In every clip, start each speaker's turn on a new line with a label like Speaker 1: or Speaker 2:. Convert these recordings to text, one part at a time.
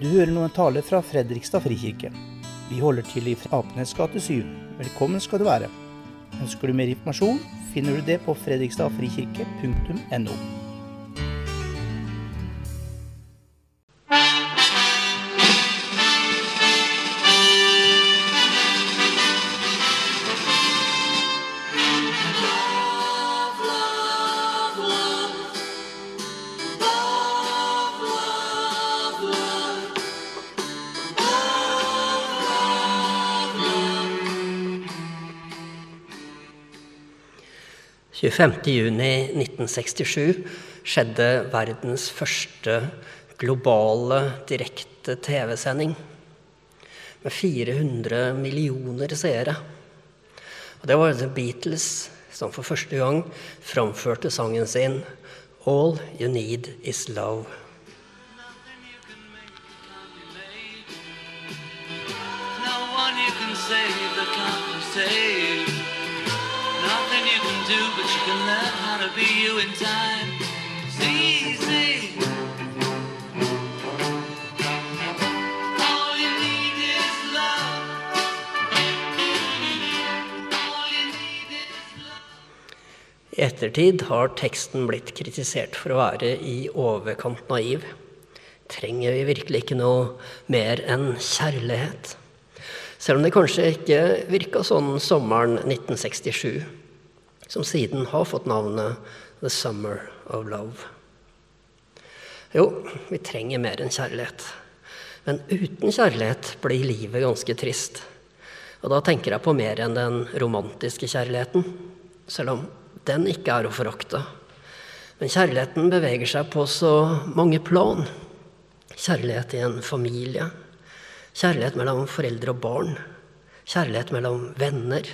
Speaker 1: Du hører nå en tale fra Fredrikstad frikirke. Vi holder til i Apenes gate 7. Velkommen skal du være. Ønsker du mer informasjon, finner du det på fredrikstadfrikirke.no.
Speaker 2: 25.6.1967 skjedde verdens første globale direkte TV-sending med 400 millioner seere. Og det var The Beatles som for første gang framførte sangen sin 'All You Need Is Love'.
Speaker 3: No do, but you can learn how to be you in time. It's easy.
Speaker 2: I ettertid har teksten blitt kritisert for å være i overkant naiv. Trenger vi virkelig ikke noe mer enn kjærlighet? Selv om det kanskje ikke virka sånn sommeren 1967, som siden har fått navnet The Summer of Love. Jo, vi trenger mer enn kjærlighet. Men uten kjærlighet blir livet ganske trist. Og da tenker jeg på mer enn den romantiske kjærligheten, selv om den ikke er å forakte. Men kjærligheten beveger seg på så mange plan. Kjærlighet i en familie. Kjærlighet mellom foreldre og barn. Kjærlighet mellom venner.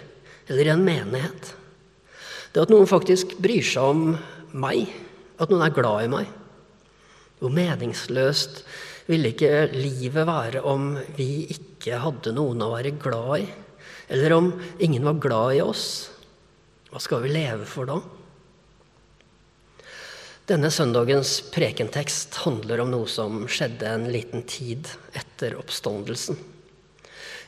Speaker 2: Eller i en menighet. Det at noen faktisk bryr seg om meg. At noen er glad i meg. Hvor meningsløst ville ikke livet være om vi ikke hadde noen å være glad i? Eller om ingen var glad i oss? Hva skal vi leve for da? Denne søndagens prekentekst handler om noe som skjedde en liten tid etter oppståndelsen.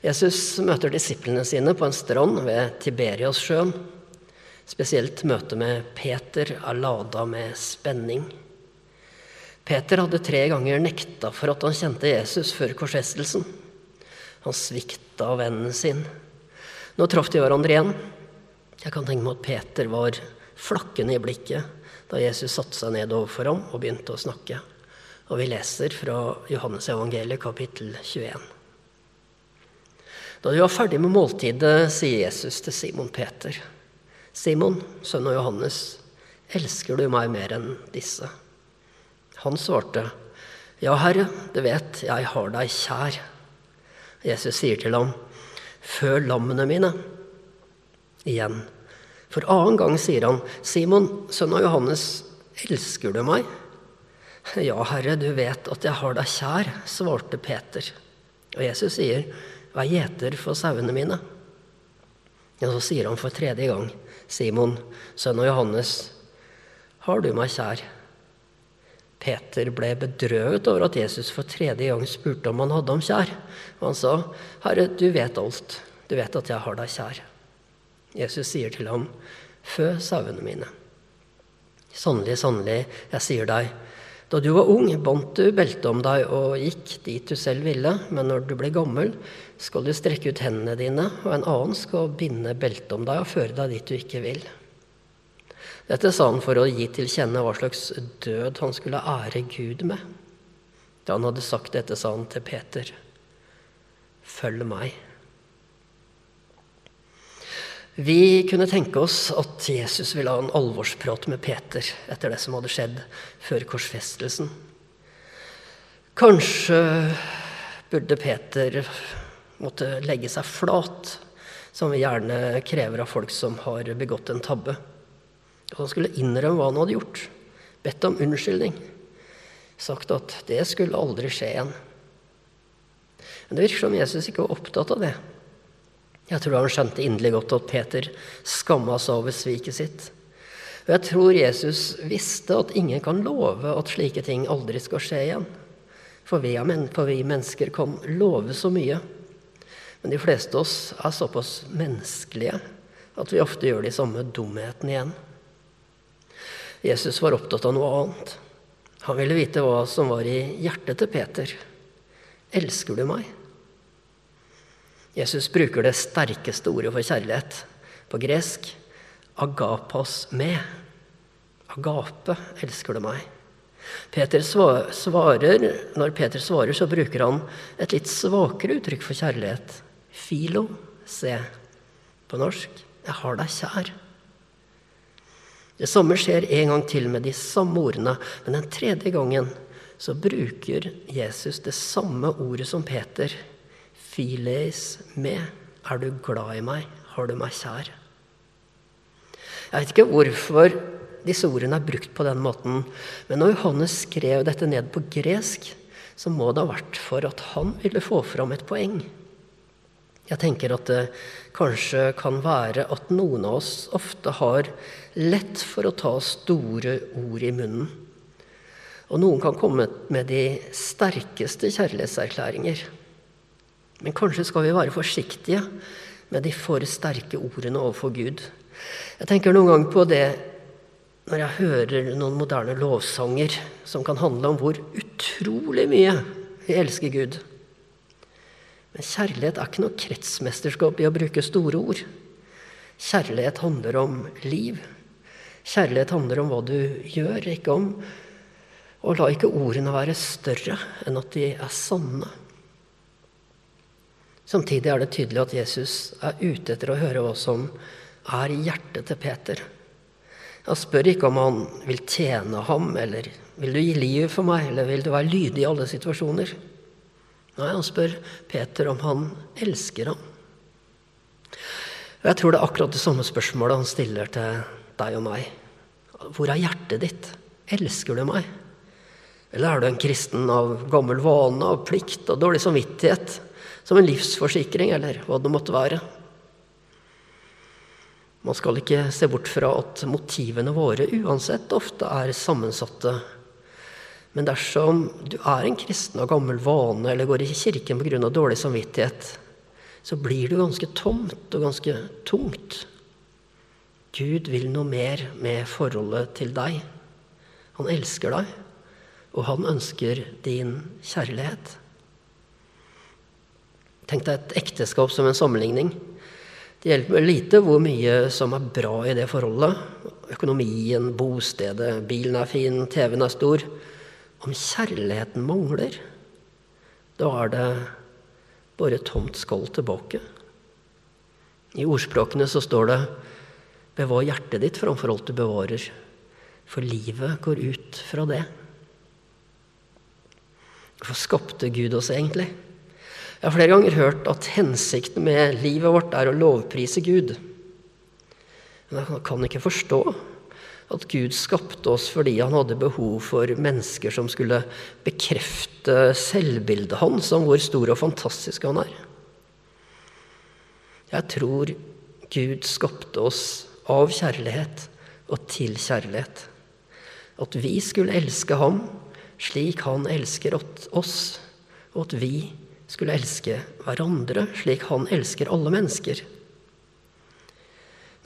Speaker 2: Jesus møter disiplene sine på en strand ved Tiberiassjøen. Spesielt møtet med Peter er lada med spenning. Peter hadde tre ganger nekta for at han kjente Jesus før korsfestelsen. Han svikta vennen sin. Nå traff de hverandre igjen. Jeg kan tenke meg at Peter var flakkende i blikket da Jesus satte seg ned overfor ham og begynte å snakke. Og vi leser fra Johannes evangeliet kapittel 21. Da de var ferdig med måltidet, sier Jesus til Simon Peter.: Simon, sønn av Johannes, elsker du meg mer enn disse? Han svarte, Ja, Herre, du vet, jeg har deg kjær. Jesus sier til ham, «Føl lammene mine. Igjen. For annen gang sier han, Simon, sønn av Johannes, elsker du meg? Ja, Herre, du vet at jeg har deg kjær, svarte Peter. Og Jesus sier, Vær gjeter for sauene mine. Ja, så sier han for tredje gang, Simon, sønn av Johannes, har du meg kjær? Peter ble bedrøvet over at Jesus for tredje gang spurte om han hadde ham kjær. Og han sa, Herre, du vet alt. Du vet at jeg har deg kjær. Jesus sier til ham, Fø sauene mine. Sannelig, sannelig, jeg sier deg, da du var ung, bandt du beltet om deg og gikk dit du selv ville, men når du ble gammel, skal du strekke ut hendene dine, og en annen skal binde beltet om deg og føre deg dit du ikke vil. Dette sa han for å gi til kjenne hva slags død han skulle ære Gud med. Da han hadde sagt dette, sa han til Peter, Følg meg. Vi kunne tenke oss at Jesus ville ha en alvorsprat med Peter etter det som hadde skjedd før korsfestelsen. Kanskje burde Peter måtte legge seg flat, som vi gjerne krever av folk som har begått en tabbe. Og han skulle innrømme hva han hadde gjort, bedt om unnskyldning, sagt at det skulle aldri skje igjen. Men det virker som Jesus ikke var opptatt av det. Jeg tror han skjønte inderlig godt at Peter skamma seg over sviket sitt. Og jeg tror Jesus visste at ingen kan love at slike ting aldri skal skje igjen. For vi, for vi mennesker kan love så mye. Men de fleste av oss er såpass menneskelige at vi ofte gjør de samme dumhetene igjen. Jesus var opptatt av noe annet. Han ville vite hva som var i hjertet til Peter. Elsker du meg? Jesus bruker det sterkeste ordet for kjærlighet. På gresk agapos me. Agape, elsker du meg? Peter svarer, når Peter svarer, så bruker han et litt svakere uttrykk for kjærlighet. Filo, se. På norsk jeg har deg kjær. Det samme skjer en gang til med de samme ordene, men den tredje gangen så bruker Jesus det samme ordet som Peter. Files med. Er du glad i meg? Har du meg kjær? Jeg vet ikke hvorfor disse ordene er brukt på den måten, men når Johannes skrev dette ned på gresk, så må det ha vært for at han ville få fram et poeng. Jeg tenker at det kanskje kan være at noen av oss ofte har lett for å ta store ord i munnen. Og noen kan komme med de sterkeste kjærlighetserklæringer. Men kanskje skal vi være forsiktige med de for sterke ordene overfor Gud. Jeg tenker noen ganger på det når jeg hører noen moderne lovsanger som kan handle om hvor utrolig mye vi elsker Gud. Men kjærlighet er ikke noe kretsmesterskap i å bruke store ord. Kjærlighet handler om liv. Kjærlighet handler om hva du gjør, ikke om Og la ikke ordene være større enn at de er sanne. Samtidig er det tydelig at Jesus er ute etter å høre hva som er i hjertet til Peter. Han spør ikke om han vil tjene ham, eller vil du gi livet for meg, eller vil du være lydig i alle situasjoner. Nei, han spør Peter om han elsker ham. Og Jeg tror det er akkurat det samme spørsmålet han stiller til deg og meg. Hvor er hjertet ditt? Elsker du meg? Eller er du en kristen av gammel vane, av plikt og dårlig samvittighet? Som en livsforsikring, eller hva det måtte være. Man skal ikke se bort fra at motivene våre uansett ofte er sammensatte men dersom du er en kristen av gammel vane eller går i kirken pga. dårlig samvittighet, så blir du ganske tomt og ganske tungt. Gud vil noe mer med forholdet til deg. Han elsker deg, og han ønsker din kjærlighet. Tenk deg et ekteskap som en sammenligning. Det hjelper lite hvor mye som er bra i det forholdet. Økonomien, bostedet, bilen er fin, TV-en er stor. Om kjærligheten mangler, da er det bare tomt skall tilbake. I ordspråkene så står det 'bevar hjertet ditt framfor alt du bevarer', for livet går ut fra det. Hvorfor skapte Gud oss egentlig? Jeg har flere ganger hørt at hensikten med livet vårt er å lovprise Gud. Men jeg kan ikke forstå at Gud skapte oss fordi han hadde behov for mennesker som skulle bekrefte selvbildet hans om hvor stor og fantastisk han er. Jeg tror Gud skapte oss av kjærlighet og til kjærlighet. At vi skulle elske ham slik han elsker oss, og at vi skulle elske hverandre slik han elsker alle mennesker.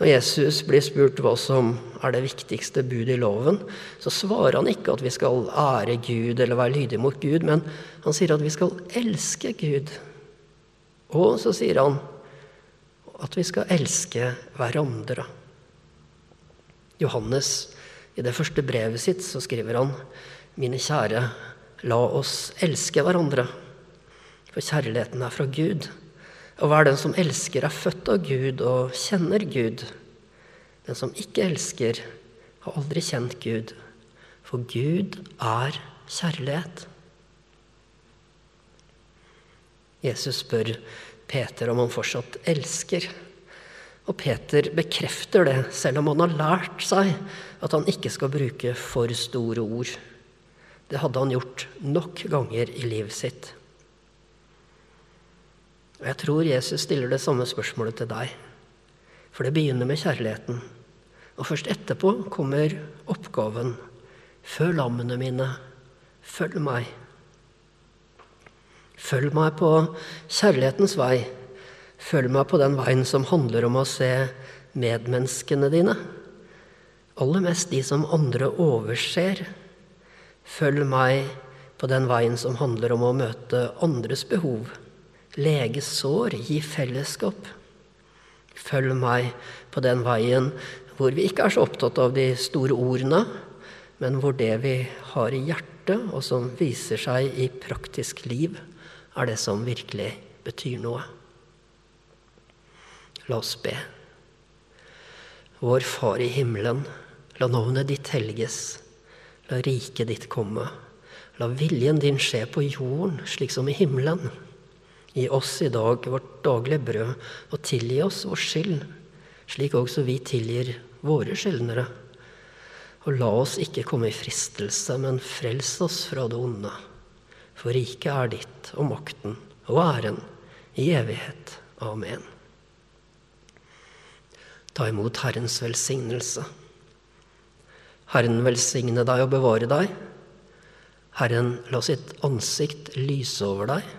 Speaker 2: Når Jesus blir spurt hva som er det viktigste budet i loven, så svarer han ikke at vi skal ære Gud eller være lydige mot Gud, men han sier at vi skal elske Gud. Og så sier han at vi skal elske hverandre. Johannes, i det første brevet sitt, så skriver han Mine kjære, la oss elske hverandre, for kjærligheten er fra Gud. Og hver den som elsker, er født av Gud og kjenner Gud. Den som ikke elsker, har aldri kjent Gud, for Gud er kjærlighet. Jesus spør Peter om han fortsatt elsker. Og Peter bekrefter det, selv om han har lært seg at han ikke skal bruke for store ord. Det hadde han gjort nok ganger i livet sitt. Og jeg tror Jesus stiller det samme spørsmålet til deg. For det begynner med kjærligheten. Og først etterpå kommer oppgaven. Følg lammene mine, følg meg. Følg meg på kjærlighetens vei. Følg meg på den veien som handler om å se medmenneskene dine. Aller mest de som andre overser. Følg meg på den veien som handler om å møte andres behov. Lege sår, gi fellesskap. Følg meg på den veien hvor vi ikke er så opptatt av de store ordene, men hvor det vi har i hjertet, og som viser seg i praktisk liv, er det som virkelig betyr noe. La oss be. Vår Far i himmelen, la navnet ditt helges. La riket ditt komme. La viljen din skje på jorden slik som i himmelen. Gi oss i dag vårt daglige brød, og tilgi oss vår skyld, slik også vi tilgir våre skyldnere. Og la oss ikke komme i fristelse, men frels oss fra det onde. For riket er ditt, og makten og æren i evighet. Amen. Ta imot Herrens velsignelse. Herren velsigne deg og bevare deg. Herren la sitt ansikt lyse over deg